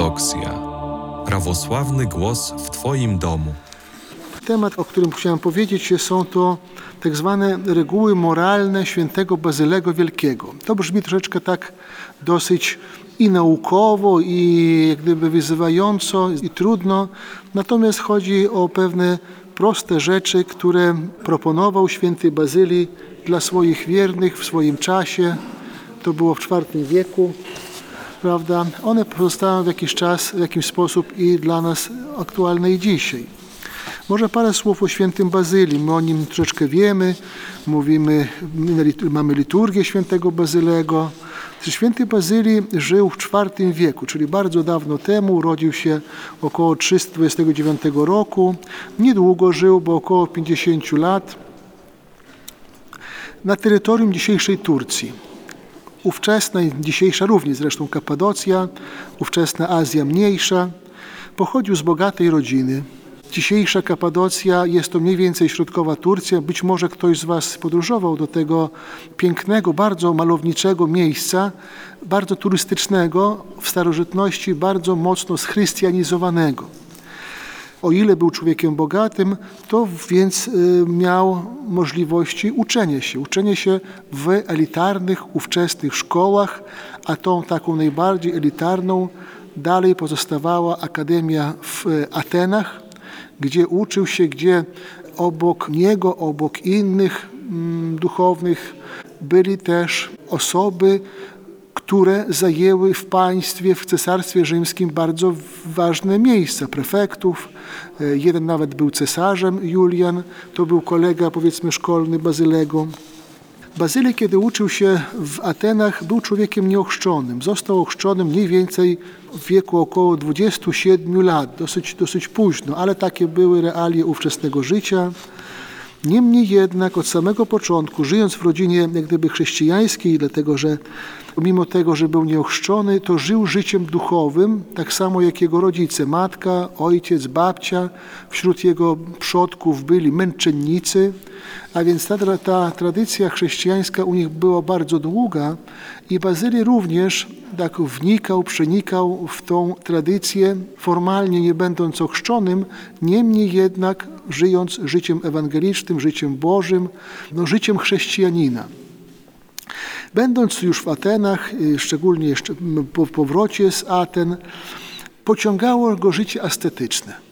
Ortodoksja. Prawosławny głos w Twoim domu. Temat, o którym chciałem powiedzieć, są to tak zwane reguły moralne świętego Bazylego Wielkiego. To brzmi troszeczkę tak dosyć i naukowo, i jak gdyby wyzywająco, i trudno. Natomiast chodzi o pewne proste rzeczy, które proponował święty Bazylii dla swoich wiernych w swoim czasie. To było w IV wieku prawda, one pozostają w jakiś czas, w jakiś sposób i dla nas aktualne i dzisiaj. Może parę słów o świętym Bazylii. My o nim troszeczkę wiemy, mówimy, mamy liturgię świętego Bazylego. Święty Bazylii żył w IV wieku, czyli bardzo dawno temu, urodził się około 329 roku. Niedługo żył, bo około 50 lat na terytorium dzisiejszej Turcji ówczesna dzisiejsza również zresztą Kapadocja, ówczesna Azja Mniejsza, pochodził z bogatej rodziny. Dzisiejsza Kapadocja jest to mniej więcej środkowa Turcja. Być może ktoś z Was podróżował do tego pięknego, bardzo malowniczego miejsca, bardzo turystycznego, w starożytności bardzo mocno schrystianizowanego. O ile był człowiekiem bogatym, to więc y, miał możliwości uczenia się. Uczenie się w elitarnych, ówczesnych szkołach, a tą taką najbardziej elitarną dalej pozostawała Akademia w Atenach, gdzie uczył się, gdzie obok niego, obok innych mm, duchownych byli też osoby, które zajęły w państwie, w cesarstwie rzymskim bardzo ważne miejsca. Prefektów, e, jeden nawet był cesarzem, Julian, to był kolega powiedzmy szkolny Bazylego. Bazylej, kiedy uczył się w Atenach, był człowiekiem nieochrzczonym. Został ochrzczony mniej więcej w wieku około 27 lat, dosyć, dosyć późno, ale takie były realie ówczesnego życia. Niemniej jednak od samego początku, żyjąc w rodzinie jak gdyby chrześcijańskiej, dlatego że mimo tego, że był nieochrzczony, to żył życiem duchowym, tak samo jak jego rodzice, matka, ojciec, babcia. Wśród jego przodków byli męczennicy, a więc ta, ta tradycja chrześcijańska u nich była bardzo długa i Bazylii również tak wnikał, przenikał w tą tradycję, formalnie nie będąc ochrzczonym, niemniej jednak żyjąc życiem ewangelicznym, życiem Bożym, no, życiem chrześcijanina. Będąc już w Atenach, y, szczególnie jeszcze po powrocie z Aten, pociągało go życie ascetyczne.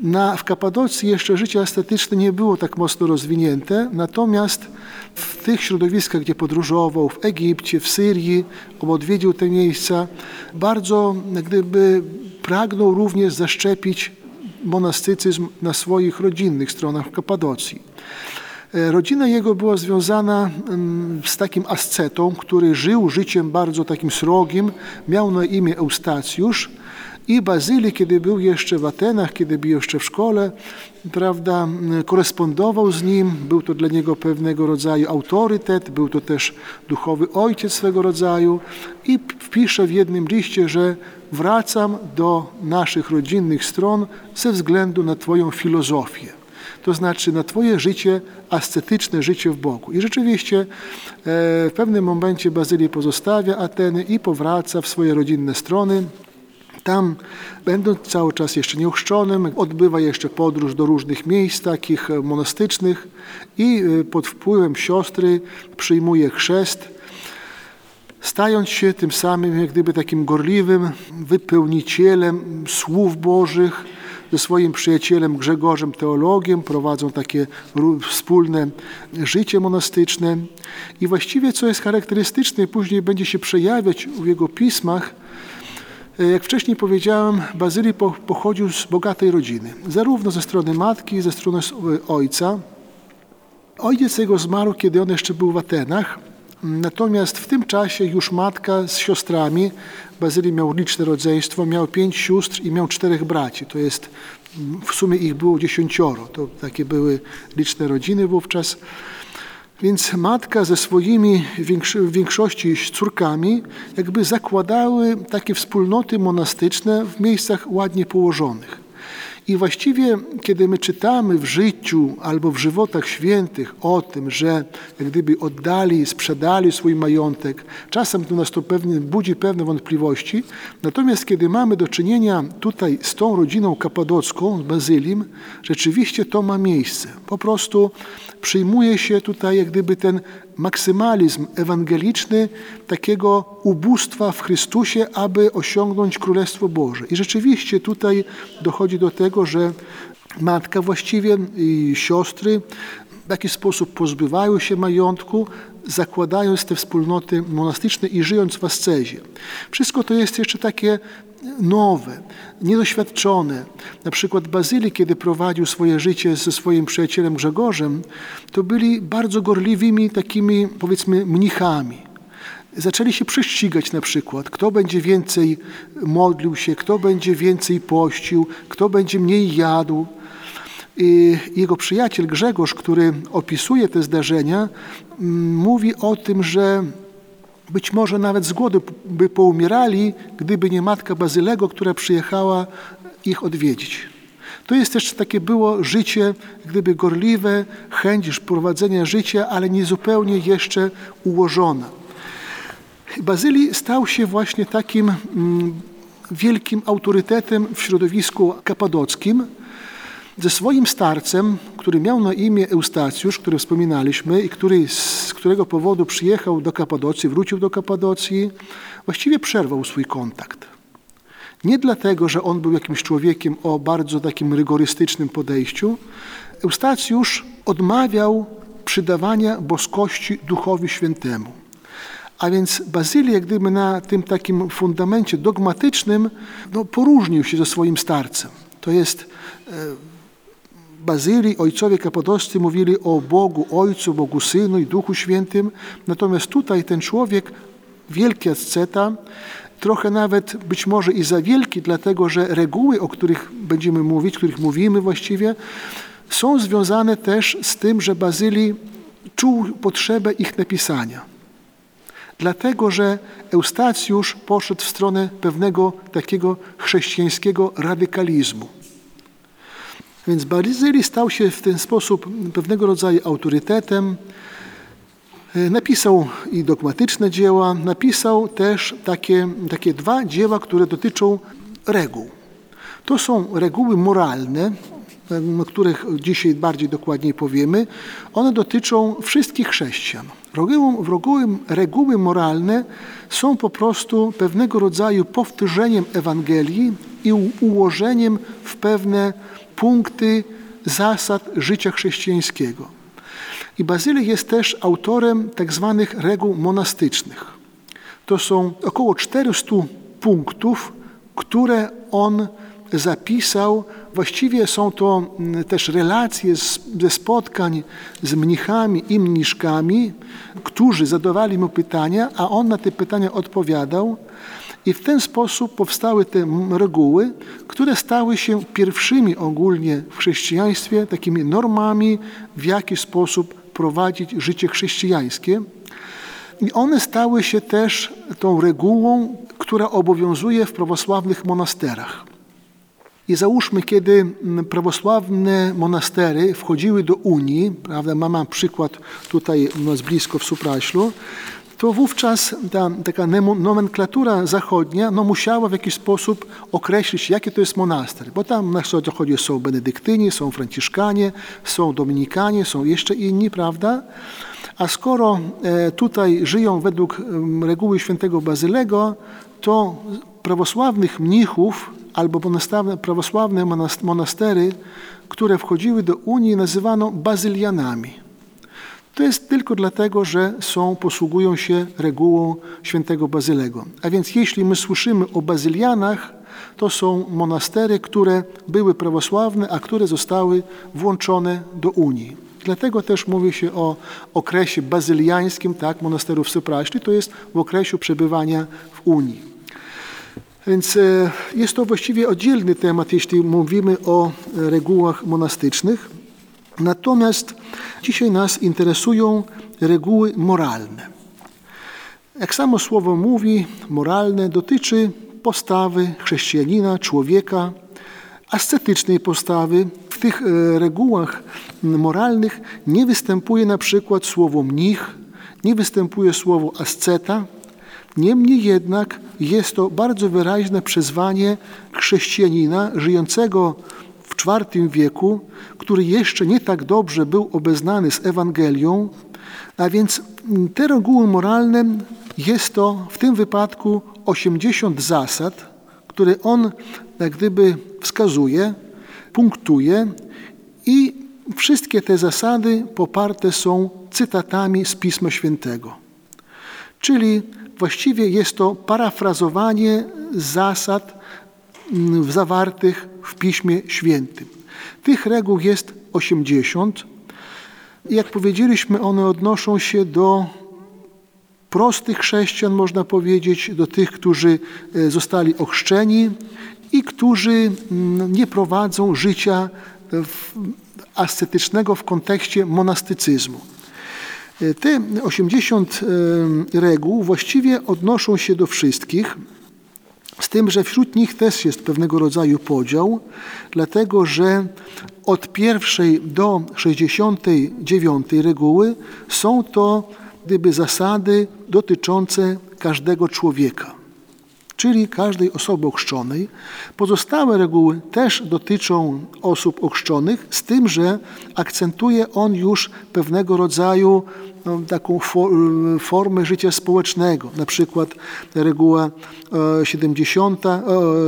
Na, w Kapadocji jeszcze życie estetyczne nie było tak mocno rozwinięte, natomiast w tych środowiskach, gdzie podróżował, w Egipcie, w Syrii, odwiedził te miejsca, bardzo gdyby pragnął również zaszczepić monastycyzm na swoich rodzinnych stronach w Kapadocji. E, rodzina jego była związana mm, z takim ascetą, który żył życiem bardzo takim srogim, miał na imię Eustacjusz i Bazylii, kiedy był jeszcze w Atenach, kiedy był jeszcze w szkole, prawda, korespondował z nim, był to dla niego pewnego rodzaju autorytet, był to też duchowy ojciec swego rodzaju. I wpisze w jednym liście, że wracam do naszych rodzinnych stron ze względu na Twoją filozofię to znaczy na Twoje życie, ascetyczne życie w Bogu. I rzeczywiście e, w pewnym momencie Bazylii pozostawia Ateny i powraca w swoje rodzinne strony. Tam, będąc cały czas jeszcze nieuchrzczonym, odbywa jeszcze podróż do różnych miejsc takich monastycznych i e, pod wpływem siostry przyjmuje chrzest, stając się tym samym jak gdyby takim gorliwym wypełnicielem słów Bożych, ze swoim przyjacielem Grzegorzem Teologiem, prowadzą takie wspólne życie monastyczne. I właściwie co jest charakterystyczne, później będzie się przejawiać w jego pismach, e, jak wcześniej powiedziałem, Bazylii pochodził z bogatej rodziny, zarówno ze strony matki, ze strony ojca. Ojciec jego zmarł, kiedy on jeszcze był w Atenach, Natomiast w tym czasie już matka z siostrami, Bazylii miał liczne rodzeństwo, miał pięć sióstr i miał czterech braci. To jest, w sumie ich było dziesięcioro. To takie były liczne rodziny wówczas. Więc matka ze swoimi w większości córkami jakby zakładały takie wspólnoty monastyczne w miejscach ładnie położonych. I właściwie, kiedy my czytamy w życiu albo w żywotach świętych o tym, że jak gdyby oddali, sprzedali swój majątek, czasem to nas to pewnie, budzi pewne wątpliwości. Natomiast kiedy mamy do czynienia tutaj z tą rodziną kapadocką, z Bazylim, rzeczywiście to ma miejsce. Po prostu przyjmuje się tutaj jak gdyby ten maksymalizm ewangeliczny takiego ubóstwa w Chrystusie, aby osiągnąć Królestwo Boże. I rzeczywiście tutaj dochodzi do tego, że matka właściwie i siostry w jakiś sposób pozbywają się majątku, zakładając te wspólnoty monastyczne i żyjąc w ascezie. Wszystko to jest jeszcze takie nowe, niedoświadczone. Na przykład Bazyli, kiedy prowadził swoje życie ze swoim przyjacielem Grzegorzem, to byli bardzo gorliwymi takimi, powiedzmy, mnichami. Zaczęli się prześcigać na przykład, kto będzie więcej modlił się, kto będzie więcej pościł, kto będzie mniej jadł. I jego przyjaciel Grzegorz, który opisuje te zdarzenia, mówi o tym, że być może nawet z głodu by poumierali, gdyby nie matka Bazylego, która przyjechała ich odwiedzić. To jest też takie było życie, gdyby gorliwe, chęć prowadzenia życia, ale nie zupełnie jeszcze ułożona. Bazylii stał się właśnie takim mm, wielkim autorytetem w środowisku kapadockim, ze swoim starcem, który miał na imię Eustacjusz, który wspominaliśmy i który z którego powodu przyjechał do Kapadocji, wrócił do Kapadocji, właściwie przerwał swój kontakt. Nie dlatego, że on był jakimś człowiekiem o bardzo takim rygorystycznym podejściu. Eustacjusz odmawiał przydawania boskości Duchowi Świętemu. A więc Bazylii, jak gdyby na tym takim fundamencie dogmatycznym, no, poróżnił się ze swoim starcem. To jest e, Bazylii ojcowie kapodoscy mówili o Bogu Ojcu, Bogu Synu i Duchu Świętym, natomiast tutaj ten człowiek, wielki asceta, trochę nawet być może i za wielki, dlatego że reguły, o których będziemy mówić, których mówimy właściwie, są związane też z tym, że Bazylii czuł potrzebę ich napisania. Dlatego, że Eustacjusz poszedł w stronę pewnego takiego chrześcijańskiego radykalizmu. Więc Bazyli stał się w ten sposób pewnego rodzaju autorytetem. E, napisał i dogmatyczne dzieła, napisał też takie, takie dwa dzieła, które dotyczą reguł. To są reguły moralne, o których dzisiaj bardziej dokładniej powiemy. One dotyczą wszystkich chrześcijan. Reguły, moralne są po prostu pewnego rodzaju powtórzeniem Ewangelii i ułożeniem w pewne punkty zasad życia chrześcijańskiego. I Bazylik jest też autorem tak zwanych reguł monastycznych. To są około 400 punktów, które on zapisał. Właściwie są to mm, też relacje ze spotkań z mnichami i mniszkami, którzy zadawali mu pytania, a on na te pytania odpowiadał. I w ten sposób powstały te reguły, które stały się pierwszymi ogólnie w chrześcijaństwie takimi normami, w jaki sposób prowadzić życie chrześcijańskie. I one stały się też tą regułą, która obowiązuje w prawosławnych monasterach. I załóżmy, kiedy prawosławne monastery wchodziły do Unii, prawda, mamy przykład tutaj u nas blisko w Supraślu, to wówczas ta taka nomenklatura zachodnia no, musiała w jakiś sposób określić, jaki to jest monaster. Bo tam na zachodzie są benedyktyni, są franciszkanie, są dominikanie, są jeszcze inni, prawda? A skoro e, tutaj żyją według reguły świętego Bazylego, to prawosławnych mnichów albo prawosławne monastery, które wchodziły do Unii, nazywano bazylianami. To jest tylko dlatego, że są, posługują się regułą świętego Bazylego. A więc jeśli my słyszymy o bazylianach, to są monastery, które były prawosławne, a które zostały włączone do Unii. Dlatego też mówi się o okresie bazyliańskim, tak, monasterów Sopraśli, to jest w okresie przebywania w Unii. Więc e, jest to właściwie oddzielny temat, jeśli mówimy o regułach monastycznych. Natomiast dzisiaj nas interesują reguły moralne. Jak samo słowo mówi, moralne dotyczy postawy chrześcijanina, człowieka, ascetycznej postawy. W tych e, regułach moralnych nie występuje na przykład słowo mnich, nie występuje słowo asceta. Niemniej jednak jest to bardzo wyraźne przyzwanie chrześcijanina żyjącego w IV wieku, który jeszcze nie tak dobrze był obeznany z Ewangelią, a więc te reguły moralne jest to w tym wypadku 80 zasad, które on jak gdyby wskazuje, punktuje i wszystkie te zasady poparte są cytatami z Pisma Świętego. Czyli właściwie jest to parafrazowanie zasad mm, zawartych w Piśmie Świętym. Tych reguł jest 80. Jak powiedzieliśmy, one odnoszą się do prostych chrześcijan, można powiedzieć, do tych, którzy e, zostali ochrzczeni i którzy mm, nie prowadzą życia ascetycznego w kontekście monastycyzmu. Te 80 e, reguł właściwie odnoszą się do wszystkich, z tym, że wśród nich też jest pewnego rodzaju podział, dlatego że od pierwszej do 69 reguły są to gdyby zasady dotyczące każdego człowieka, czyli każdej osoby ochrzczonej. Pozostałe reguły też dotyczą osób ochrzczonych, z tym, że akcentuje on już pewnego rodzaju no, taką formę życia społecznego. Na przykład reguła 70, e,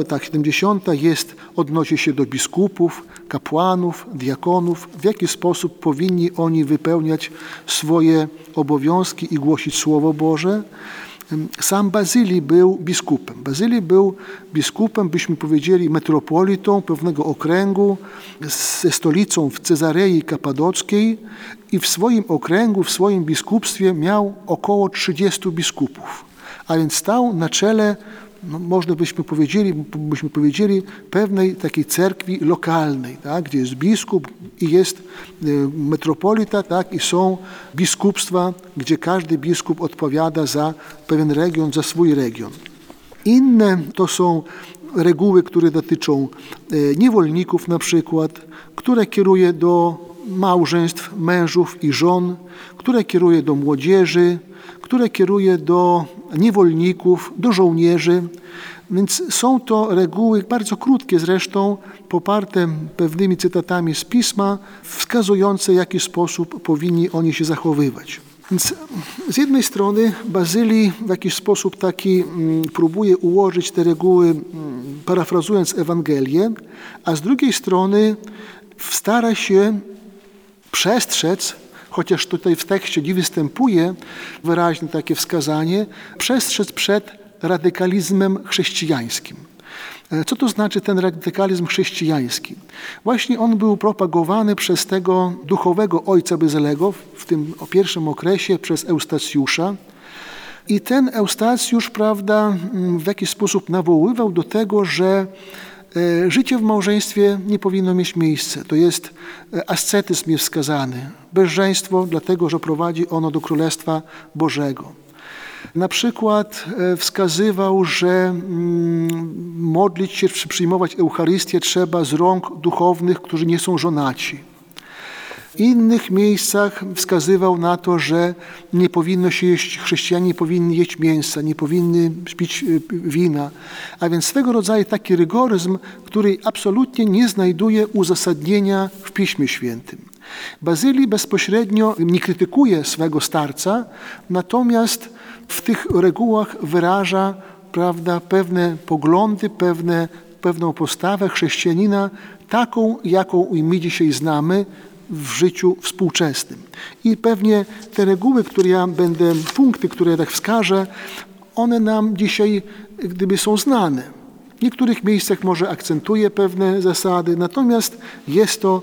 e, tak, 70 jest, odnosi się do biskupów, kapłanów, diakonów, w jaki sposób powinni oni wypełniać swoje obowiązki i głosić Słowo Boże. Sam Bazylii był biskupem. Bazylii był biskupem, byśmy powiedzieli, metropolitą pewnego okręgu ze stolicą w Cezarei Kapadockiej i w swoim okręgu, w swoim biskupstwie miał około 30 biskupów. A więc stał na czele no, można byśmy powiedzieli, byśmy powiedzieli pewnej takiej cerkwi lokalnej, tak, gdzie jest biskup i jest e, metropolita, tak, i są biskupstwa, gdzie każdy biskup odpowiada za pewien region, za swój region. Inne to są reguły, które dotyczą e, niewolników na przykład, które kieruje do małżeństw, mężów i żon, które kieruje do młodzieży, które kieruje do niewolników, do żołnierzy. Więc są to reguły bardzo krótkie zresztą, poparte pewnymi cytatami z pisma, wskazujące, w jaki sposób powinni oni się zachowywać. Więc z jednej strony Bazylii w jakiś sposób taki mm, próbuje ułożyć te reguły, mm, parafrazując Ewangelię, a z drugiej strony stara się przestrzec chociaż tutaj w tekście nie występuje wyraźnie takie wskazanie, przestrzec przed radykalizmem chrześcijańskim. E, co to znaczy ten radykalizm chrześcijański? Właśnie on był propagowany przez tego duchowego ojca Bezylego w tym pierwszym okresie przez Eustacjusza. I ten Eustacjusz, prawda, w jakiś sposób nawoływał do tego, że życie w małżeństwie nie powinno mieć miejsca. To jest e, ascetyzm jest wskazany. Bezżeństwo, dlatego że prowadzi ono do Królestwa Bożego. Na przykład e, wskazywał, że mm, modlić się, przyjmować Eucharystię trzeba z rąk duchownych, którzy nie są żonaci. W innych miejscach wskazywał na to, że nie powinno się jeść, chrześcijanie nie powinni jeść mięsa, nie powinny pić y, wina. A więc swego rodzaju taki rygoryzm, który absolutnie nie znajduje uzasadnienia w Piśmie Świętym. Bazylii bezpośrednio nie krytykuje swego starca, natomiast w tych regułach wyraża prawda, pewne poglądy, pewne, pewną postawę chrześcijanina, taką, jaką my dzisiaj znamy, w życiu współczesnym. I pewnie te reguły, które ja będę, punkty, które ja tak wskażę, one nam dzisiaj gdyby są znane. W niektórych miejscach może akcentuje pewne zasady, natomiast jest to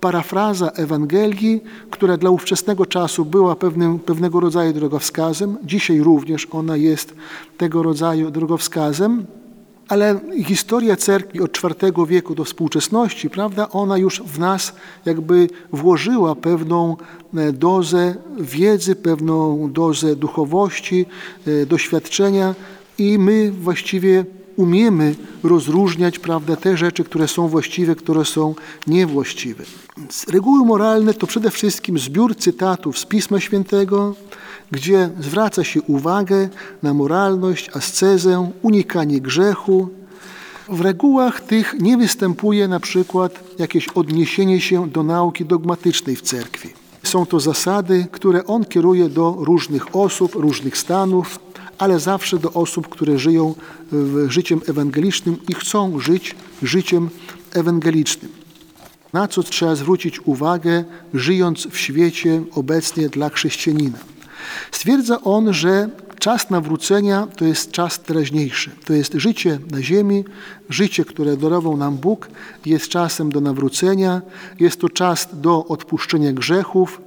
parafraza Ewangelii, która dla ówczesnego czasu była pewnym, pewnego rodzaju drogowskazem. Dzisiaj również ona jest tego rodzaju drogowskazem. Ale historia cerkwi od IV wieku do współczesności, prawda, ona już w nas jakby włożyła pewną e, dozę wiedzy, pewną dozę duchowości, e, doświadczenia i my właściwie umiemy rozróżniać prawda, te rzeczy, które są właściwe, które są niewłaściwe. Reguły moralne to przede wszystkim zbiór cytatów z Pisma Świętego, gdzie zwraca się uwagę na moralność, ascezę, unikanie grzechu. W regułach tych nie występuje na przykład jakieś odniesienie się do nauki dogmatycznej w cerkwi. Są to zasady, które on kieruje do różnych osób, różnych stanów, ale zawsze do osób, które żyją życiem ewangelicznym i chcą żyć życiem ewangelicznym. Na co trzeba zwrócić uwagę, żyjąc w świecie obecnie dla chrześcijanina. Stwierdza on, że czas nawrócenia to jest czas teraźniejszy. To jest życie na ziemi, życie, które darował nam Bóg, jest czasem do nawrócenia, jest to czas do odpuszczenia grzechów,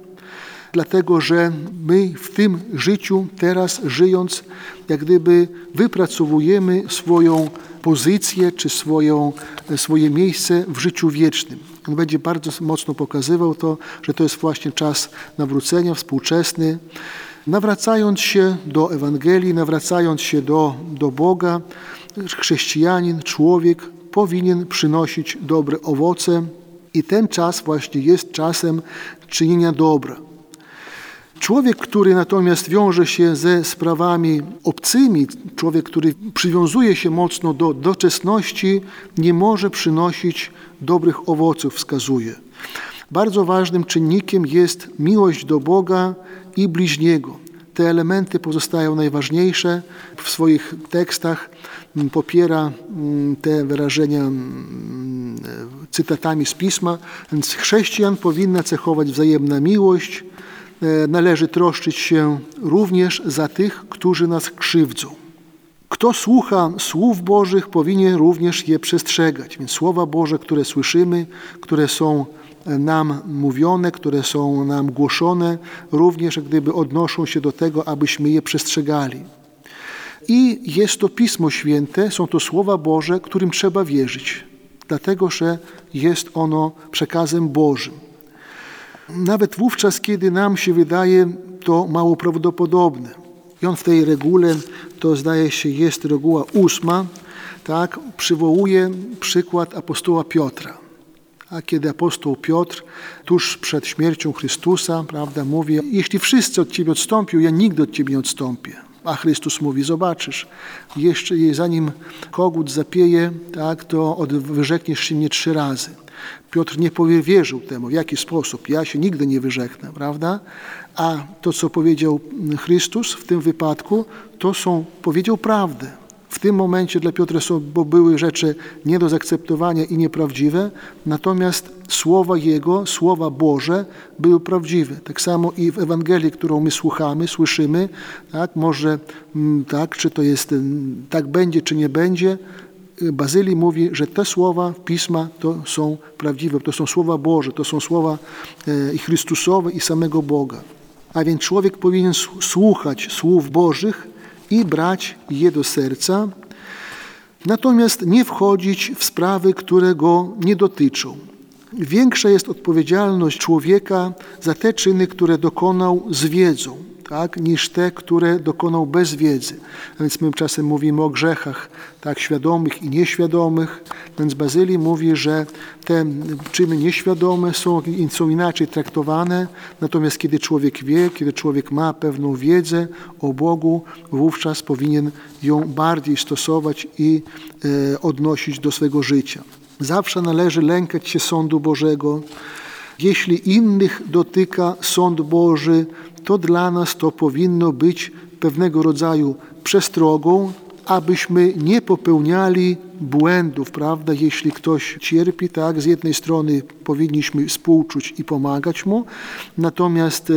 dlatego że my w tym życiu, teraz żyjąc, jak gdyby wypracowujemy swoją pozycję czy swoją, swoje miejsce w życiu wiecznym. On będzie bardzo mocno pokazywał to, że to jest właśnie czas nawrócenia współczesny. Nawracając się do Ewangelii, nawracając się do, do Boga, chrześcijanin, człowiek powinien przynosić dobre owoce i ten czas właśnie jest czasem czynienia dobra. Człowiek, który natomiast wiąże się ze sprawami obcymi, człowiek, który przywiązuje się mocno do doczesności, nie może przynosić dobrych owoców, wskazuje. Bardzo ważnym czynnikiem jest miłość do Boga i bliźniego. Te elementy pozostają najważniejsze. W swoich tekstach popiera te wyrażenia cytatami z pisma, więc chrześcijan powinna cechować wzajemna miłość, należy troszczyć się również za tych, którzy nas krzywdzą. Kto słucha słów Bożych, powinien również je przestrzegać. Więc słowa Boże, które słyszymy, które są nam mówione, które są nam głoszone, również gdyby odnoszą się do tego, abyśmy je przestrzegali. I jest to Pismo Święte, są to słowa Boże, którym trzeba wierzyć, dlatego że jest ono przekazem Bożym. Nawet wówczas, kiedy nam się wydaje to mało prawdopodobne. I on w tej regule, to zdaje się jest reguła ósma, tak, przywołuje przykład apostoła Piotra. A kiedy apostoł Piotr tuż przed śmiercią Chrystusa, prawda, mówi, jeśli wszyscy od Ciebie odstąpią, ja nigdy od Ciebie nie odstąpię. A Chrystus mówi, zobaczysz, jeszcze zanim kogut zapieje, tak, to wyrzekniesz się mnie trzy razy. Piotr nie powierzył temu, w jaki sposób. Ja się nigdy nie wyrzeknę, prawda? A to, co powiedział Chrystus w tym wypadku, to są, powiedział prawdę. W tym momencie dla Piotra bo były rzeczy nie do zaakceptowania i nieprawdziwe, natomiast słowa Jego, słowa Boże były prawdziwe. Tak samo i w Ewangelii, którą my słuchamy, słyszymy, tak, może tak, czy to jest, tak będzie, czy nie będzie, Bazylii mówi, że te słowa Pisma to są prawdziwe, to są słowa Boże, to są słowa i Chrystusowe, i samego Boga. A więc człowiek powinien słuchać słów Bożych i brać je do serca, natomiast nie wchodzić w sprawy, które go nie dotyczą. Większa jest odpowiedzialność człowieka za te czyny, które dokonał z wiedzą tak, niż te, które dokonał bez wiedzy. A więc my czasem mówimy o grzechach tak, świadomych i nieświadomych. Więc Bazylii mówi, że te czyny nieświadome są, są inaczej traktowane, natomiast kiedy człowiek wie, kiedy człowiek ma pewną wiedzę o Bogu, wówczas powinien ją bardziej stosować i e, odnosić do swego życia. Zawsze należy lękać się sądu Bożego. Jeśli innych dotyka sąd Boży, to dla nas to powinno być pewnego rodzaju przestrogą, abyśmy nie popełniali błędów, prawda? Jeśli ktoś cierpi, tak, z jednej strony powinniśmy współczuć i pomagać mu, natomiast e,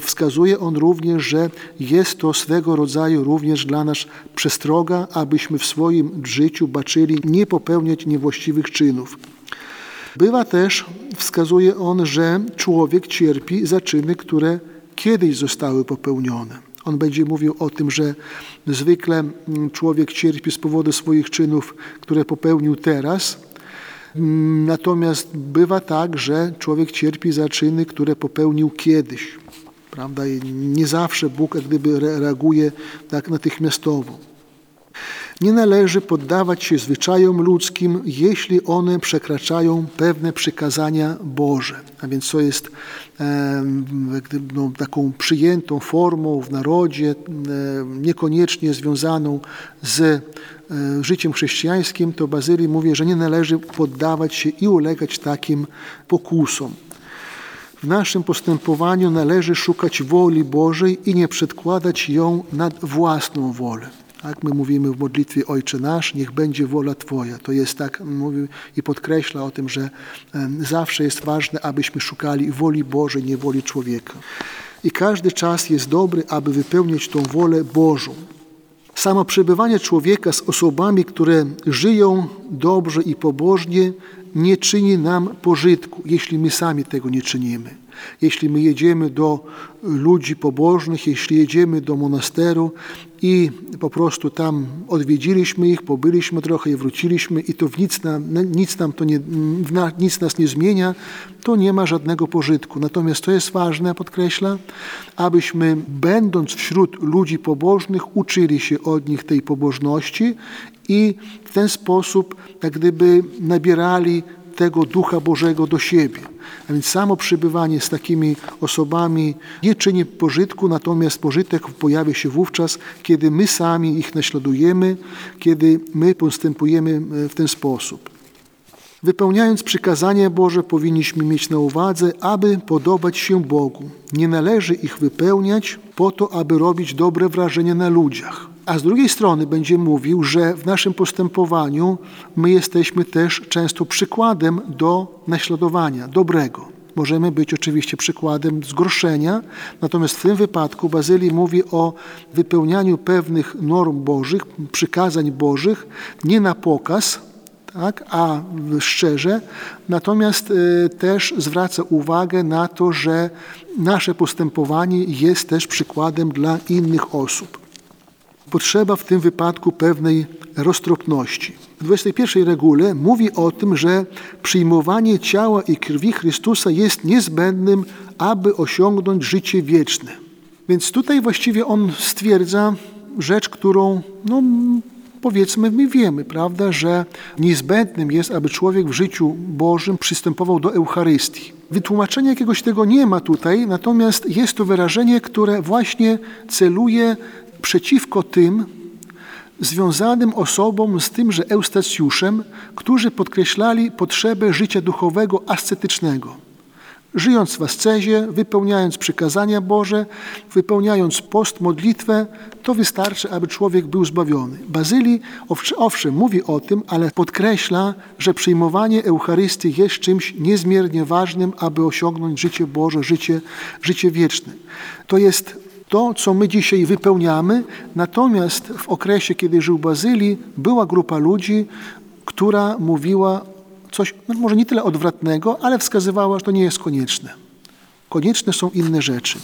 wskazuje on również, że jest to swego rodzaju również dla nas przestroga, abyśmy w swoim życiu baczyli nie popełniać niewłaściwych czynów. Bywa też, wskazuje on, że człowiek cierpi za czyny, które kiedyś zostały popełnione. On będzie mówił o tym, że zwykle mm, człowiek cierpi z powodu swoich czynów, które popełnił teraz. Mm, natomiast bywa tak, że człowiek cierpi za czyny, które popełnił kiedyś. Prawda? I nie zawsze Bóg jak gdyby reaguje tak natychmiastowo. Nie należy poddawać się zwyczajom ludzkim, jeśli one przekraczają pewne przykazania Boże. A więc co jest no, taką przyjętą formą w narodzie, niekoniecznie związaną z e, życiem chrześcijańskim, to Bazylii mówi, że nie należy poddawać się i ulegać takim pokusom. W naszym postępowaniu należy szukać woli Bożej i nie przedkładać ją nad własną wolę. Tak, my mówimy w modlitwie Ojcze Nasz, niech będzie wola Twoja. To jest tak, mówi i podkreśla o tym, że zawsze jest ważne, abyśmy szukali woli Bożej, nie woli człowieka. I każdy czas jest dobry, aby wypełniać tą wolę Bożą. Samo przebywanie człowieka z osobami, które żyją dobrze i pobożnie, nie czyni nam pożytku, jeśli my sami tego nie czynimy. Jeśli my jedziemy do ludzi pobożnych, jeśli jedziemy do monasteru i po prostu tam odwiedziliśmy ich, pobyliśmy trochę i wróciliśmy i to w nic, nam, nic, nam to nie, nic nas nie zmienia, to nie ma żadnego pożytku. Natomiast to jest ważne, podkreśla, abyśmy będąc wśród ludzi pobożnych uczyli się od nich tej pobożności i ten sposób jak gdyby nabierali tego Ducha Bożego do siebie. A więc samo przybywanie z takimi osobami nie czyni pożytku, natomiast pożytek pojawia się wówczas, kiedy my sami ich naśladujemy, kiedy my postępujemy w ten sposób. Wypełniając przykazania Boże, powinniśmy mieć na uwadze, aby podobać się Bogu. Nie należy ich wypełniać po to, aby robić dobre wrażenie na ludziach. A z drugiej strony będzie mówił, że w naszym postępowaniu my jesteśmy też często przykładem do naśladowania, dobrego. Możemy być oczywiście przykładem zgorszenia, natomiast w tym wypadku Bazylii mówi o wypełnianiu pewnych norm Bożych, przykazań Bożych, nie na pokaz, tak, a szczerze, natomiast y, też zwraca uwagę na to, że nasze postępowanie jest też przykładem dla innych osób potrzeba w tym wypadku pewnej roztropności. W 21 regule mówi o tym, że przyjmowanie ciała i krwi Chrystusa jest niezbędnym, aby osiągnąć życie wieczne. Więc tutaj właściwie on stwierdza rzecz, którą no, powiedzmy my wiemy, prawda, że niezbędnym jest, aby człowiek w życiu Bożym przystępował do Eucharystii. Wytłumaczenia jakiegoś tego nie ma tutaj, natomiast jest to wyrażenie, które właśnie celuje przeciwko tym związanym osobom z tymże Eustacjuszem, którzy podkreślali potrzebę życia duchowego ascetycznego. Żyjąc w ascezie, wypełniając przykazania Boże, wypełniając post, modlitwę, to wystarczy, aby człowiek był zbawiony. Bazylii owszem mówi o tym, ale podkreśla, że przyjmowanie Eucharystii jest czymś niezmiernie ważnym, aby osiągnąć życie Boże, życie, życie wieczne. To jest to, co my dzisiaj wypełniamy. Natomiast w okresie, kiedy żył Bazylii, była grupa ludzi, która mówiła coś, no może nie tyle odwrotnego, ale wskazywała, że to nie jest konieczne. Konieczne są inne rzeczy.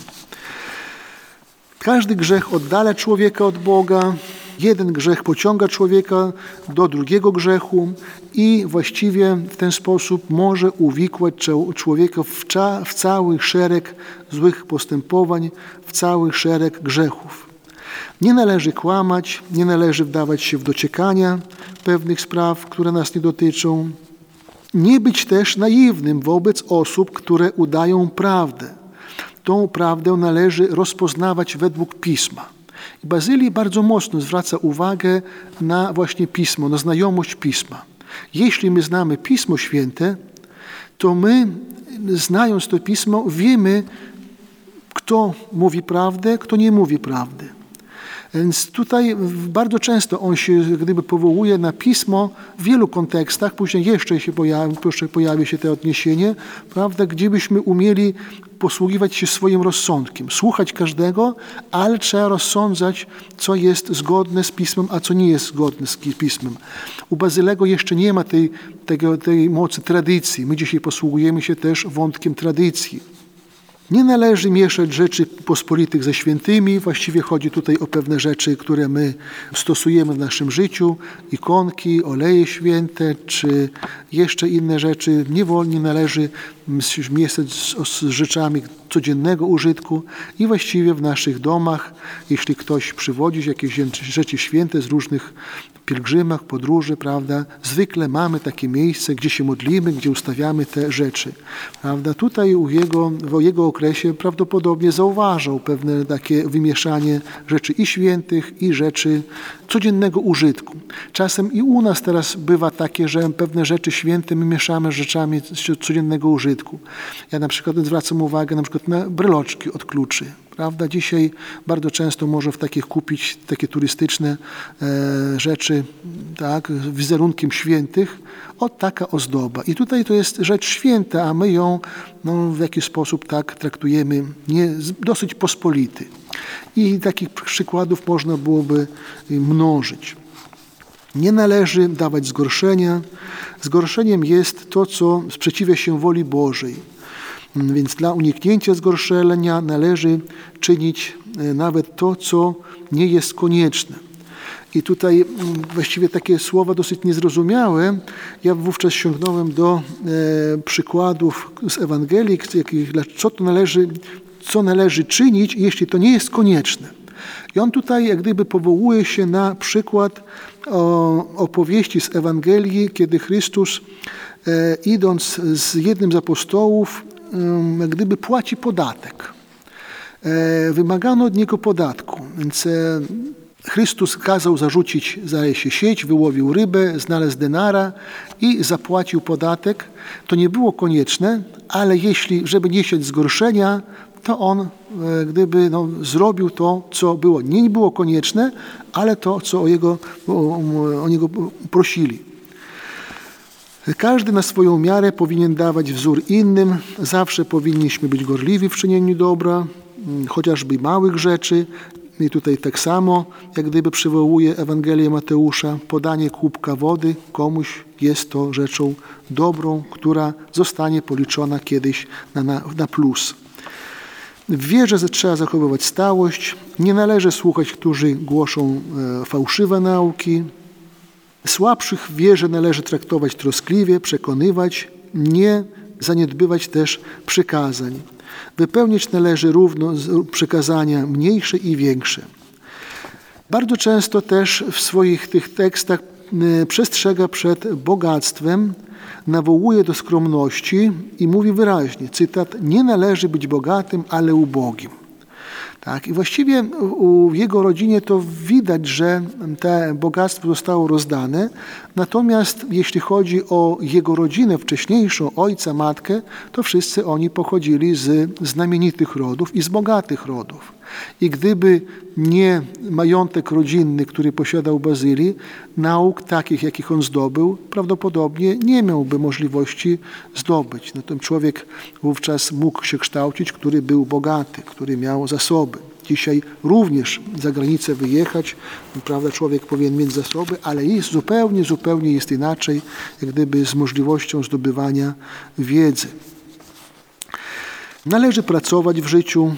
Każdy grzech oddala człowieka od Boga, jeden grzech pociąga człowieka do drugiego grzechu i właściwie w ten sposób może uwikłać człowieka w, w cały szereg złych postępowań, w cały szereg grzechów. Nie należy kłamać, nie należy wdawać się w dociekania pewnych spraw, które nas nie dotyczą. Nie być też naiwnym wobec osób, które udają prawdę. Tą prawdę należy rozpoznawać według pisma. I Bazylii bardzo mocno zwraca uwagę na właśnie pismo, na znajomość pisma. Jeśli my znamy Pismo Święte, to my, znając to pismo, wiemy, kto mówi prawdę, kto nie mówi prawdy. Więc tutaj bardzo często on się gdyby powołuje na pismo w wielu kontekstach, później jeszcze się pojawi, pojawi się to odniesienie, prawda, gdzie byśmy umieli posługiwać się swoim rozsądkiem, słuchać każdego, ale trzeba rozsądzać, co jest zgodne z pismem, a co nie jest zgodne z pismem. U Bazylego jeszcze nie ma tej, tej mocy tradycji. My dzisiaj posługujemy się też wątkiem tradycji. Nie należy mieszać rzeczy pospolitych ze świętymi. Właściwie chodzi tutaj o pewne rzeczy, które my stosujemy w naszym życiu. Ikonki, oleje święte, czy jeszcze inne rzeczy. Niewolnie należy mieszać z, z rzeczami codziennego użytku i właściwie w naszych domach, jeśli ktoś przywodzi jakieś rzeczy święte z różnych pielgrzymach, podróży, prawda, zwykle mamy takie miejsce, gdzie się modlimy, gdzie ustawiamy te rzeczy. Prawda? Tutaj u jego, w jego okresie prawdopodobnie zauważał pewne takie wymieszanie rzeczy i świętych, i rzeczy codziennego użytku. Czasem i u nas teraz bywa takie, że pewne rzeczy święte my mieszamy z rzeczami codziennego użytku. Ja na przykład zwracam uwagę na przykład na bryloczki od kluczy. Prawda? Dzisiaj bardzo często może w takich kupić takie turystyczne e, rzeczy tak, wizerunkiem świętych. O taka ozdoba. I tutaj to jest rzecz święta, a my ją no, w jakiś sposób tak traktujemy nie, dosyć pospolity. I takich przykładów można byłoby mnożyć. Nie należy dawać zgorszenia. Zgorszeniem jest to, co sprzeciwia się woli Bożej. Więc dla uniknięcia zgorszenia należy czynić e, nawet to, co nie jest konieczne. I tutaj właściwie takie słowa dosyć niezrozumiałe. Ja wówczas sięgnąłem do e, przykładów z Ewangelii, jakich, co to należy, co należy czynić, jeśli to nie jest konieczne. I on tutaj jak gdyby powołuje się na przykład o, opowieści z Ewangelii, kiedy Chrystus e, idąc z jednym z apostołów gdyby płaci podatek. E, wymagano od niego podatku, więc e, Chrystus kazał zarzucić, zdaje się, sieć, wyłowił rybę, znalazł denara i zapłacił podatek. To nie było konieczne, ale jeśli, żeby nie sieć zgorszenia, to on e, gdyby no, zrobił to, co było, nie było konieczne, ale to, co o, jego, o, o niego prosili. Każdy na swoją miarę powinien dawać wzór innym. Zawsze powinniśmy być gorliwi w czynieniu dobra, mm, chociażby małych rzeczy. I tutaj tak samo, jak gdyby przywołuje Ewangelię Mateusza, podanie kubka wody komuś jest to rzeczą dobrą, która zostanie policzona kiedyś na, na, na plus. W wierze trzeba zachowywać stałość. Nie należy słuchać, którzy głoszą e, fałszywe nauki, Słabszych w wierze należy traktować troskliwie, przekonywać, nie zaniedbywać też przykazań. Wypełniać należy równo przykazania mniejsze i większe. Bardzo często też w swoich tych tekstach przestrzega przed bogactwem, nawołuje do skromności i mówi wyraźnie, cytat, nie należy być bogatym, ale ubogim. Tak? I właściwie w jego rodzinie to widać, że te bogactwo zostało rozdane. Natomiast jeśli chodzi o jego rodzinę wcześniejszą, ojca, matkę, to wszyscy oni pochodzili z znamienitych rodów i z bogatych rodów. I gdyby nie majątek rodzinny, który posiadał Bazylii, nauk takich, jakich on zdobył, prawdopodobnie nie miałby możliwości zdobyć. No ten człowiek wówczas mógł się kształcić, który był bogaty, który miał zasoby. Dzisiaj również za granicę wyjechać, prawda, człowiek powinien mieć zasoby, ale jest zupełnie, zupełnie jest inaczej, jak gdyby z możliwością zdobywania wiedzy. Należy pracować w życiu,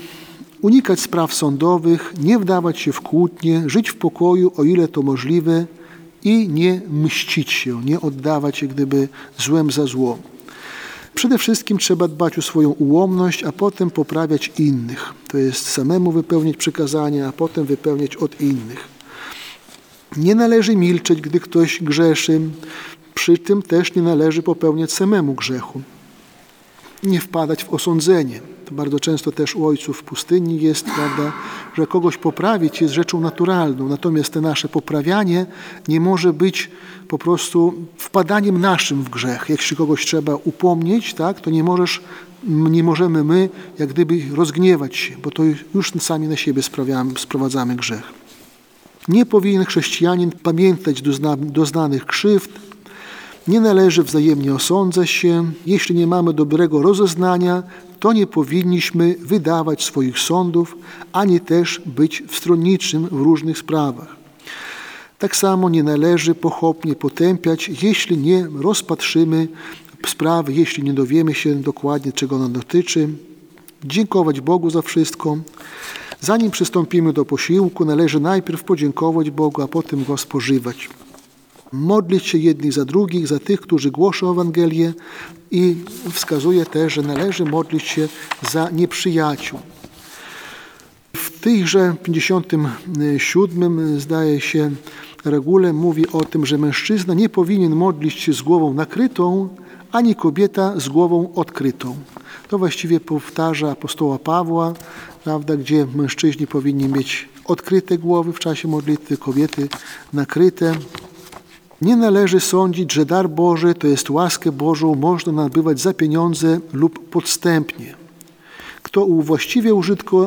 unikać spraw sądowych, nie wdawać się w kłótnie, żyć w pokoju, o ile to możliwe i nie mścić się, nie oddawać się gdyby złem za zło. Przede wszystkim trzeba dbać o swoją ułomność, a potem poprawiać innych. To jest samemu wypełniać przykazania, a potem wypełniać od innych. Nie należy milczeć, gdy ktoś grzeszy, przy tym też nie należy popełniać samemu grzechu. Nie wpadać w osądzenie bardzo często też u ojców w pustyni jest, prawda, że kogoś poprawić jest rzeczą naturalną, natomiast te nasze poprawianie nie może być po prostu wpadaniem naszym w grzech. Jeśli kogoś trzeba upomnieć, tak, to nie możesz, nie możemy my jak gdyby rozgniewać się, bo to już sami na siebie sprowadzamy grzech. Nie powinien chrześcijanin pamiętać doznanych krzywd, nie należy wzajemnie osądzać się. Jeśli nie mamy dobrego rozeznania, to nie powinniśmy wydawać swoich sądów, ani też być wstronniczym w różnych sprawach. Tak samo nie należy pochopnie potępiać, jeśli nie rozpatrzymy sprawy, jeśli nie dowiemy się dokładnie, czego ona dotyczy. dziękować Bogu za wszystko. Zanim przystąpimy do posiłku, należy najpierw podziękować Bogu, a potem go spożywać. Modlić się jedni za drugich, za tych, którzy głoszą Ewangelię i wskazuje też, że należy modlić się za nieprzyjaciół. W tychże 57 zdaje się regule mówi o tym, że mężczyzna nie powinien modlić się z głową nakrytą, ani kobieta z głową odkrytą. To właściwie powtarza apostoła Pawła, prawda, gdzie mężczyźni powinni mieć odkryte głowy w czasie modlitwy, kobiety nakryte. Nie należy sądzić, że dar Boży, to jest łaskę Bożą, można nabywać za pieniądze lub podstępnie. Kto właściwie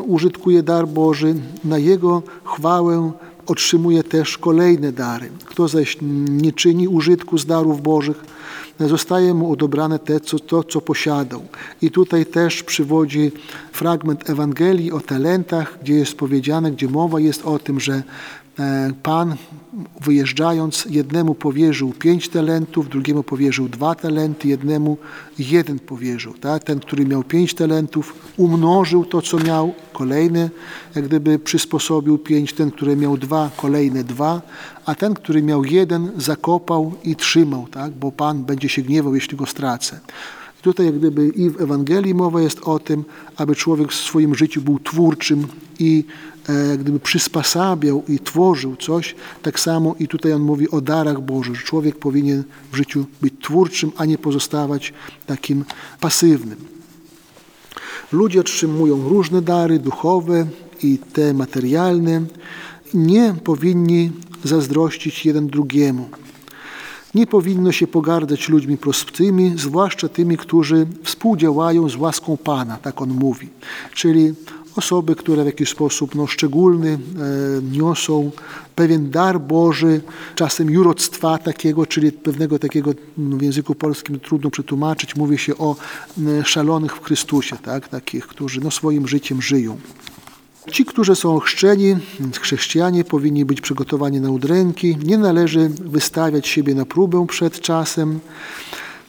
użytkuje dar Boży, na jego chwałę otrzymuje też kolejne dary. Kto zaś nie czyni użytku z darów Bożych, zostaje mu odebrane te, co, to, co posiadał. I tutaj też przywodzi fragment Ewangelii o talentach, gdzie jest powiedziane, gdzie mowa jest o tym, że E, Pan wyjeżdżając jednemu powierzył pięć talentów, drugiemu powierzył dwa talenty, jednemu jeden powierzył. Tak? Ten, który miał pięć talentów, umnożył to, co miał, kolejny jak gdyby przysposobił pięć, ten, który miał dwa, kolejne dwa, a ten, który miał jeden, zakopał i trzymał, tak? bo Pan będzie się gniewał, jeśli go stracę. Tutaj jak gdyby i w Ewangelii mowa jest o tym, aby człowiek w swoim życiu był twórczym i e, jak gdyby przysposabiał i tworzył coś. Tak samo i tutaj on mówi o darach Bożych, że człowiek powinien w życiu być twórczym, a nie pozostawać takim pasywnym. Ludzie otrzymują różne dary duchowe i te materialne. Nie powinni zazdrościć jeden drugiemu. Nie powinno się pogardzać ludźmi prostymi, zwłaszcza tymi, którzy współdziałają z łaską Pana, tak on mówi. Czyli osoby, które w jakiś sposób no, szczególny e, niosą pewien dar Boży, czasem juroctwa takiego, czyli pewnego takiego no, w języku polskim trudno przetłumaczyć, mówi się o e, szalonych w Chrystusie, tak? takich, którzy no, swoim życiem żyją. Ci, którzy są chrzczeni, chrześcijanie, powinni być przygotowani na udręki. Nie należy wystawiać siebie na próbę przed czasem.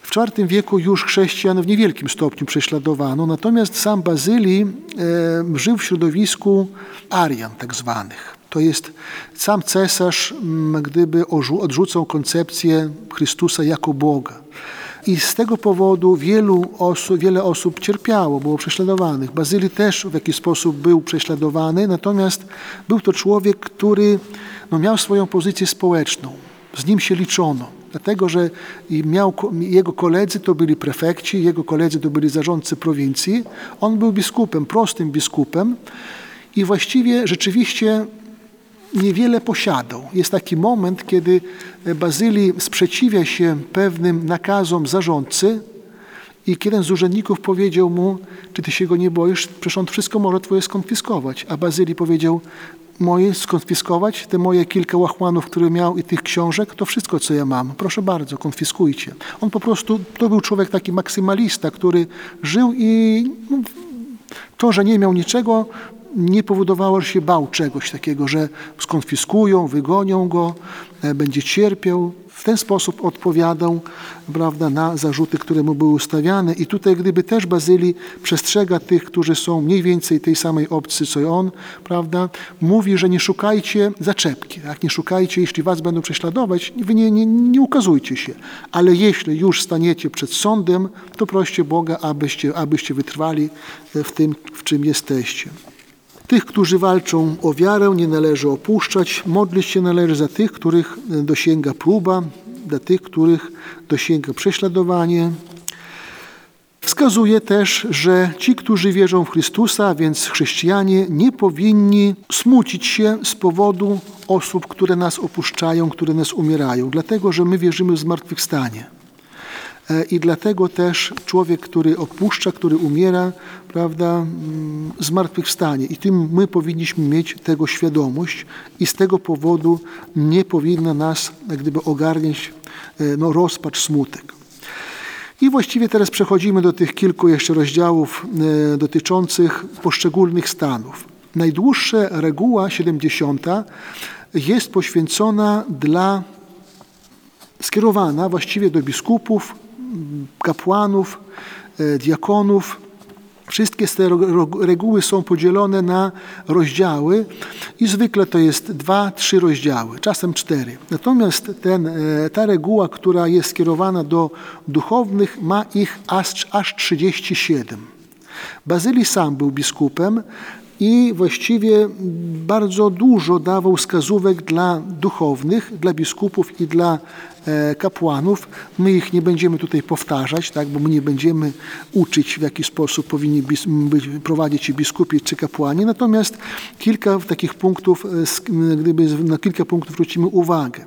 W IV wieku już chrześcijan w niewielkim stopniu prześladowano, natomiast sam Bazylii e, żył w środowisku Arian tak zwanych. To jest sam cesarz, gdyby odrzucał koncepcję Chrystusa jako Boga. I z tego powodu wielu osób, wiele osób cierpiało, było prześladowanych. Bazylii też w jakiś sposób był prześladowany, natomiast był to człowiek, który no, miał swoją pozycję społeczną. Z nim się liczono, dlatego że miał, jego koledzy to byli prefekci, jego koledzy to byli zarządcy prowincji. On był biskupem, prostym biskupem i właściwie rzeczywiście niewiele posiadał. Jest taki moment, kiedy Bazylii sprzeciwia się pewnym nakazom zarządcy i jeden z urzędników powiedział mu, czy ty się go nie boisz, przecież on wszystko może twoje skonfiskować. A Bazylii powiedział, moje skonfiskować, te moje kilka łachmanów, które miał i tych książek, to wszystko, co ja mam. Proszę bardzo, konfiskujcie. On po prostu, to był człowiek taki maksymalista, który żył i no, to, że nie miał niczego, nie powodowało, że się bał czegoś takiego, że skonfiskują, wygonią go, e, będzie cierpiał. W ten sposób odpowiadał prawda, na zarzuty, które mu były ustawiane. I tutaj gdyby też Bazylii przestrzega tych, którzy są mniej więcej tej samej opcji, co on, prawda, mówi, że nie szukajcie zaczepki, tak? nie szukajcie, jeśli was będą prześladować, wy nie, nie, nie ukazujcie się. Ale jeśli już staniecie przed sądem, to proście Boga, abyście, abyście wytrwali w tym, w czym jesteście. Tych, którzy walczą o wiarę, nie należy opuszczać. Modlić się należy za tych, których dosięga próba, dla tych, których dosięga prześladowanie. Wskazuje też, że ci, którzy wierzą w Chrystusa, więc chrześcijanie, nie powinni smucić się z powodu osób, które nas opuszczają, które nas umierają, dlatego że my wierzymy w zmartwychwstanie. E, I dlatego też człowiek, który opuszcza, który umiera, prawda, mm, zmartwychwstanie. I tym my powinniśmy mieć tego świadomość i z tego powodu nie powinna nas jak gdyby ogarniać e, no, rozpacz, smutek. I właściwie teraz przechodzimy do tych kilku jeszcze rozdziałów e, dotyczących poszczególnych stanów. Najdłuższa reguła 70 jest poświęcona dla skierowana właściwie do biskupów, kapłanów, e, diakonów Wszystkie te reguły są podzielone na rozdziały i zwykle to jest dwa, trzy rozdziały, czasem cztery. Natomiast ten, ta reguła, która jest skierowana do duchownych, ma ich aż, aż 37. Bazylii sam był biskupem i właściwie bardzo dużo dawał wskazówek dla duchownych, dla biskupów i dla kapłanów. My ich nie będziemy tutaj powtarzać, tak, bo my nie będziemy uczyć, w jaki sposób powinni być, prowadzić biskupi czy kapłani. Natomiast kilka takich punktów, gdyby na kilka punktów zwrócimy uwagę.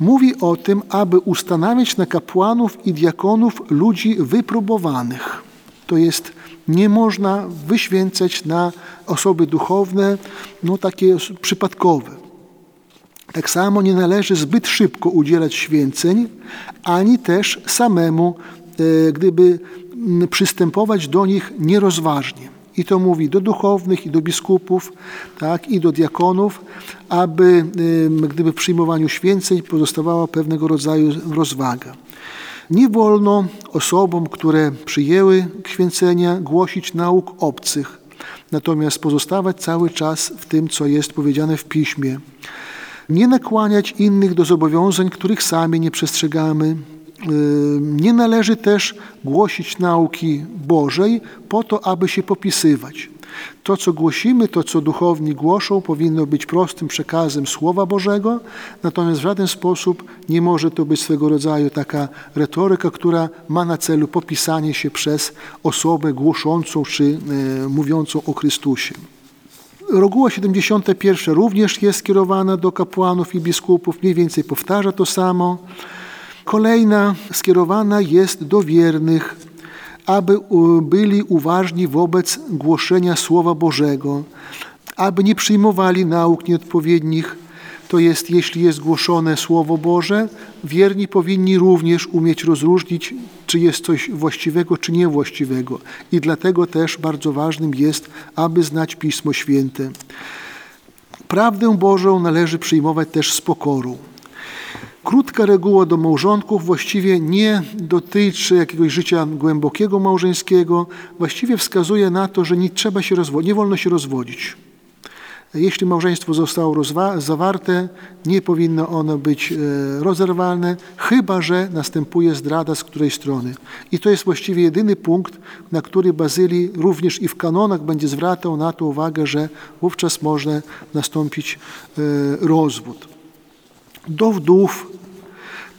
Mówi o tym, aby ustanawiać na kapłanów i diakonów ludzi wypróbowanych. To jest nie można wyświęcać na osoby duchowne, no takie przypadkowe. Tak samo nie należy zbyt szybko udzielać święceń, ani też samemu, e, gdyby przystępować do nich nierozważnie. I to mówi do duchownych, i do biskupów, tak, i do diakonów, aby gdyby w przyjmowaniu święceń pozostawała pewnego rodzaju rozwaga. Nie wolno osobom, które przyjęły święcenia, głosić nauk obcych, natomiast pozostawać cały czas w tym, co jest powiedziane w piśmie. Nie nakłaniać innych do zobowiązań, których sami nie przestrzegamy. Nie należy też głosić nauki Bożej po to, aby się popisywać. To, co głosimy, to, co duchowni głoszą, powinno być prostym przekazem Słowa Bożego, natomiast w żaden sposób nie może to być swego rodzaju taka retoryka, która ma na celu popisanie się przez osobę głoszącą czy e, mówiącą o Chrystusie. Reguła 71 również jest skierowana do kapłanów i biskupów, mniej więcej powtarza to samo. Kolejna skierowana jest do wiernych, aby byli uważni wobec głoszenia Słowa Bożego, aby nie przyjmowali nauk nieodpowiednich. To jest, jeśli jest głoszone Słowo Boże, wierni powinni również umieć rozróżnić, czy jest coś właściwego, czy niewłaściwego. I dlatego też bardzo ważnym jest, aby znać Pismo Święte. Prawdę Bożą należy przyjmować też z pokorą. Krótka reguła do małżonków właściwie nie dotyczy jakiegoś życia głębokiego małżeńskiego, właściwie wskazuje na to, że nie trzeba się rozwodzić, nie wolno się rozwodzić. Jeśli małżeństwo zostało zawarte, nie powinno ono być e, rozerwalne, chyba że następuje zdrada z której strony. I to jest właściwie jedyny punkt, na który Bazylii również i w kanonach będzie zwracał na to uwagę, że wówczas może nastąpić e, rozwód. Do wdów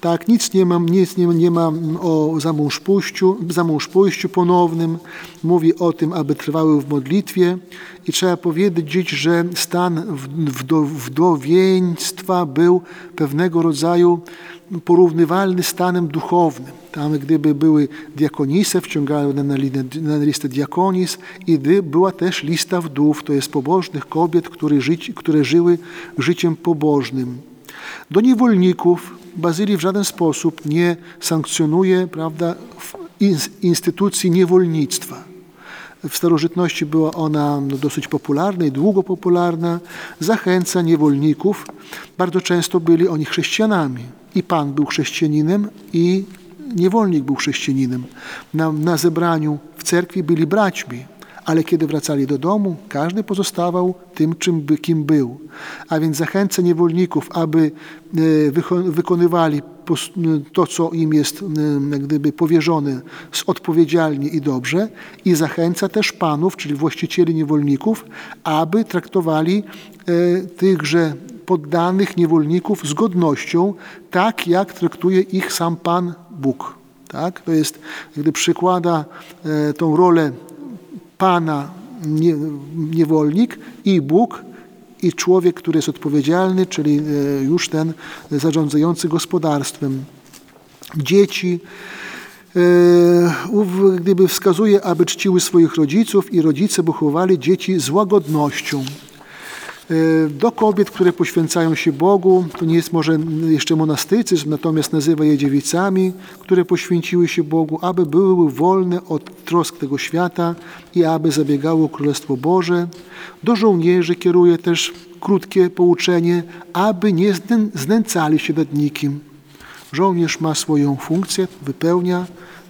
tak, nic nie ma, nic nie, nie o zamążpójściu, zamążpójściu ponownym. Mówi o tym, aby trwały w modlitwie. I trzeba powiedzieć, że stan wdowieństwa był pewnego rodzaju porównywalny stanem duchownym. Tam gdyby były diakonise, wciągały na, na listę diakonis i gdy była też lista wdów, to jest pobożnych kobiet, które, które żyły życiem pobożnym. Do niewolników Bazylii w żaden sposób nie sankcjonuje prawda, instytucji niewolnictwa. W starożytności była ona no, dosyć popularna i długo popularna. Zachęca niewolników. Bardzo często byli oni chrześcijanami. I pan był chrześcijaninem, i niewolnik był chrześcijaninem. Na, na zebraniu w cerkwi byli braćmi ale kiedy wracali do domu, każdy pozostawał tym, czym by, kim był. A więc zachęca niewolników, aby e, wykonywali to, co im jest e, gdyby powierzone odpowiedzialnie i dobrze i zachęca też panów, czyli właścicieli niewolników, aby traktowali e, tychże poddanych niewolników z godnością, tak jak traktuje ich sam Pan Bóg. Tak? To jest, gdy przykłada tą rolę Pana niewolnik i Bóg i człowiek, który jest odpowiedzialny, czyli e, już ten zarządzający gospodarstwem. Dzieci, e, gdyby wskazuje, aby czciły swoich rodziców i rodzice wychowali dzieci z łagodnością. E, do kobiet, które poświęcają się Bogu, to nie jest może jeszcze monastycyzm, natomiast nazywa je dziewicami, które poświęciły się Bogu, aby były wolne od trosk tego świata i aby zabiegały o Królestwo Boże. Do żołnierzy kieruje też krótkie pouczenie, aby nie znęcali się nad nikim. Żołnierz ma swoją funkcję, wypełnia,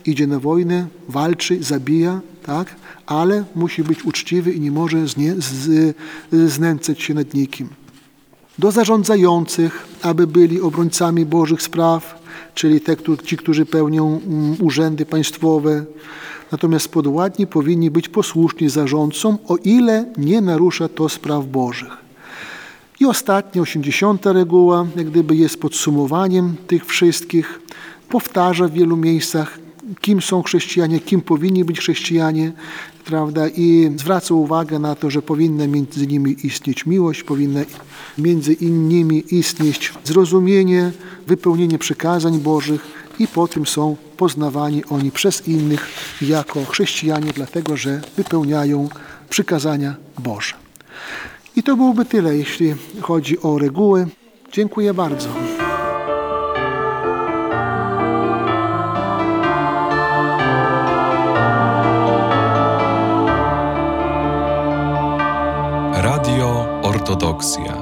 idzie na wojnę, walczy, zabija, tak? ale musi być uczciwy i nie może znie, z, znęcać się nad nikim. Do zarządzających, aby byli obrońcami Bożych spraw, czyli te, ci, którzy pełnią mm, urzędy państwowe. Natomiast podwładni powinni być posłuszni zarządcom, o ile nie narusza to spraw Bożych. I ostatnia, 80. reguła, jak gdyby jest podsumowaniem tych wszystkich. Powtarza w wielu miejscach, kim są chrześcijanie, kim powinni być chrześcijanie, prawda? I zwraca uwagę na to, że powinna między nimi istnieć miłość, powinna między innymi istnieć zrozumienie, wypełnienie przykazań Bożych i po tym są poznawani oni przez innych jako chrześcijanie, dlatego że wypełniają przykazania Boże. I to byłoby tyle, jeśli chodzi o reguły. Dziękuję bardzo. Ortodoksja.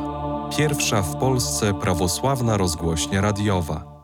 Pierwsza w Polsce prawosławna rozgłośnia radiowa.